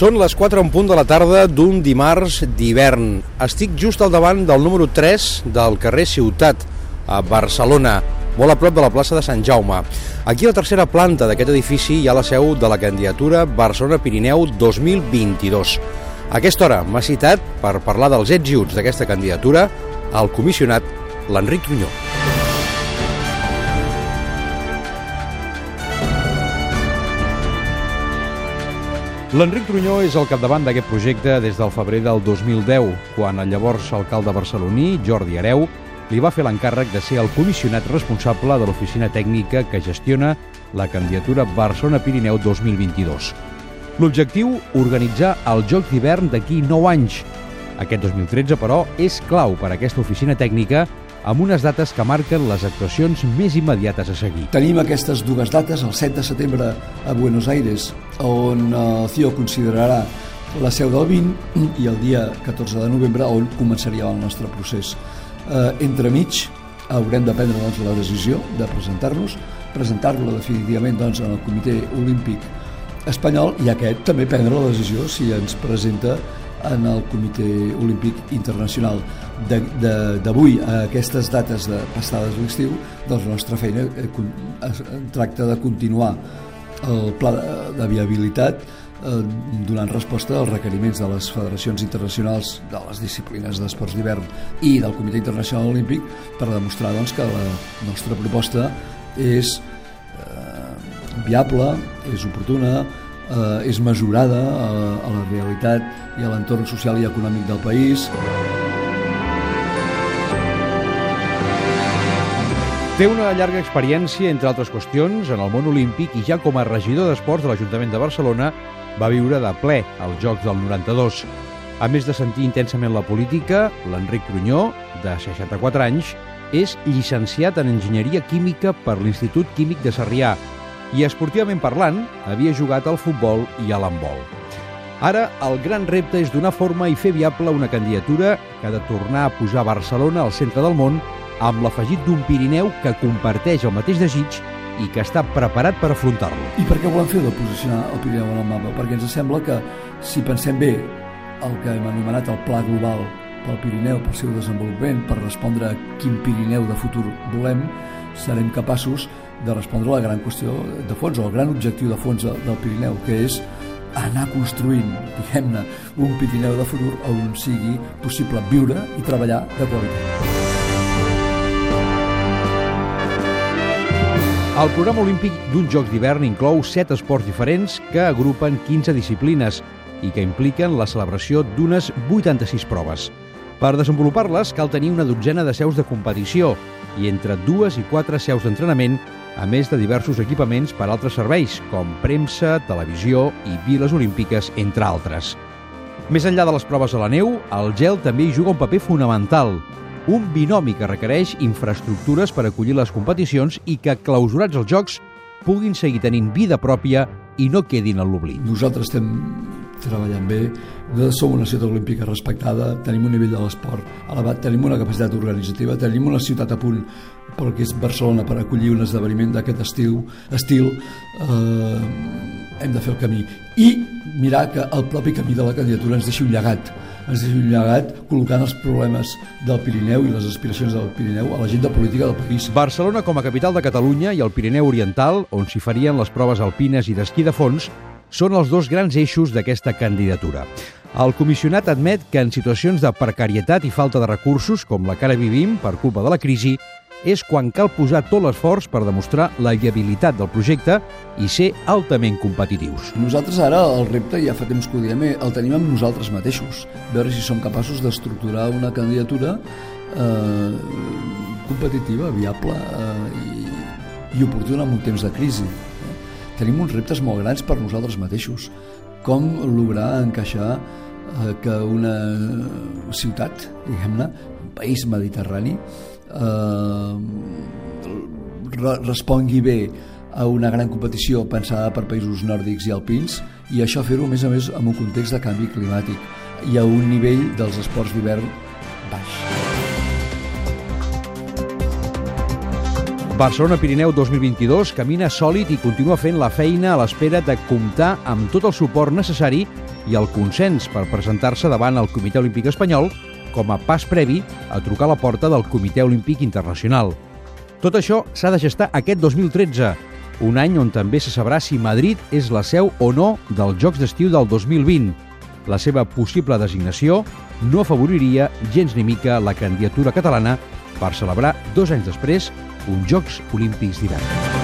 Són les 4 en punt de la tarda d'un dimarts d'hivern. Estic just al davant del número 3 del carrer Ciutat, a Barcelona, molt a prop de la plaça de Sant Jaume. Aquí a la tercera planta d'aquest edifici hi ha la seu de la candidatura Barcelona-Pirineu 2022. A aquesta hora m'ha citat per parlar dels ets i uts d'aquesta candidatura el comissionat l'Enric Trunyó. L'Enric Trunyó és al capdavant d'aquest projecte des del febrer del 2010, quan el llavors alcalde barceloní, Jordi Areu, li va fer l'encàrrec de ser el comissionat responsable de l'oficina tècnica que gestiona la candidatura Barcelona-Pirineu 2022. L'objectiu, organitzar el Joc d'hivern d'aquí 9 anys. Aquest 2013, però, és clau per a aquesta oficina tècnica amb unes dates que marquen les actuacions més immediates a seguir. Tenim aquestes dues dates, el 7 de setembre a Buenos Aires, on el CIO considerarà la seu del 20 i el dia 14 de novembre on començaria el nostre procés. Eh, entremig haurem de prendre doncs, la decisió de presentar-nos, presentar-lo definitivament doncs, en el Comitè Olímpic espanyol i aquest també prendre la decisió si ens presenta en el Comitè Olímpic Internacional. D'avui a aquestes dates de passades l'estiu, doncs la nostra feina eh, tracta de continuar el pla de, de viabilitat eh, donant resposta als requeriments de les federacions internacionals de les disciplines d'esports d'hivern i del Comitè Internacional Olímpic per demostrar doncs, que la nostra proposta és eh, viable, és oportuna, eh, és mesurada a, eh, a la realitat i a l'entorn social i econòmic del país. Té una llarga experiència, entre altres qüestions, en el món olímpic i ja com a regidor d'esports de l'Ajuntament de Barcelona va viure de ple als Jocs del 92. A més de sentir intensament la política, l'Enric Trunyó, de 64 anys, és llicenciat en Enginyeria Química per l'Institut Químic de Sarrià i, esportivament parlant, havia jugat al futbol i a l'handbol. Ara, el gran repte és donar forma i fer viable una candidatura que ha de tornar a pujar Barcelona al centre del món amb l'afegit d'un Pirineu que comparteix el mateix desig i que està preparat per afrontar-lo. I per què volem fer de posicionar el Pirineu en el mapa? Perquè ens sembla que, si pensem bé el que hem anomenat el Pla Global pel Pirineu, pel seu desenvolupament, per respondre a quin Pirineu de futur volem, serem capaços de respondre a la gran qüestió de fons, o el gran objectiu de fons del Pirineu, que és anar construint, diguem-ne, un Pirineu de futur on sigui possible viure i treballar de qualitat. El programa olímpic d'un Jocs d'hivern inclou set esports diferents que agrupen 15 disciplines i que impliquen la celebració d'unes 86 proves. Per desenvolupar-les cal tenir una dotzena de seus de competició i entre dues i quatre seus d'entrenament, a més de diversos equipaments per a altres serveis, com premsa, televisió i viles olímpiques, entre altres. Més enllà de les proves a la neu, el gel també hi juga un paper fonamental, un binomi que requereix infraestructures per acollir les competicions i que, clausurats els Jocs, puguin seguir tenint vida pròpia i no quedin en l'oblit. Nosaltres estem treballant bé, som una ciutat olímpica respectada, tenim un nivell de l'esport elevat, tenim una capacitat organitzativa, tenim una ciutat a punt pel que és Barcelona per acollir un esdeveniment d'aquest estil, estil eh, hem de fer el camí i mirar que el propi camí de la candidatura ens deixi un llegat ens deixi un llegat col·locant els problemes del Pirineu i les aspiracions del Pirineu a l'agenda política del país. Barcelona com a capital de Catalunya i el Pirineu Oriental, on s'hi farien les proves alpines i d'esquí de fons, són els dos grans eixos d'aquesta candidatura. El comissionat admet que en situacions de precarietat i falta de recursos, com la que ara vivim per culpa de la crisi, és quan cal posar tot l'esforç per demostrar la viabilitat del projecte i ser altament competitius. Nosaltres ara el repte, ja fa temps que ho diem, eh, el tenim amb nosaltres mateixos. Veure si som capaços d'estructurar una candidatura eh, competitiva, viable eh, i, i oportuna en un temps de crisi tenim uns reptes molt grans per nosaltres mateixos. Com lograr encaixar eh, que una ciutat, diguem-ne, un país mediterrani, eh, respongui bé a una gran competició pensada per països nòrdics i alpins i això fer-ho a més a més en un context de canvi climàtic i a un nivell dels esports d'hivern baix. Barcelona Pirineu 2022 camina sòlid i continua fent la feina a l'espera de comptar amb tot el suport necessari i el consens per presentar-se davant el Comitè Olímpic Espanyol com a pas previ a trucar a la porta del Comitè Olímpic Internacional. Tot això s'ha de gestar aquest 2013, un any on també se sabrà si Madrid és la seu o no dels Jocs d'Estiu del 2020. La seva possible designació no afavoriria gens ni mica la candidatura catalana per celebrar dos anys després uns Jocs Olímpics d'hivern.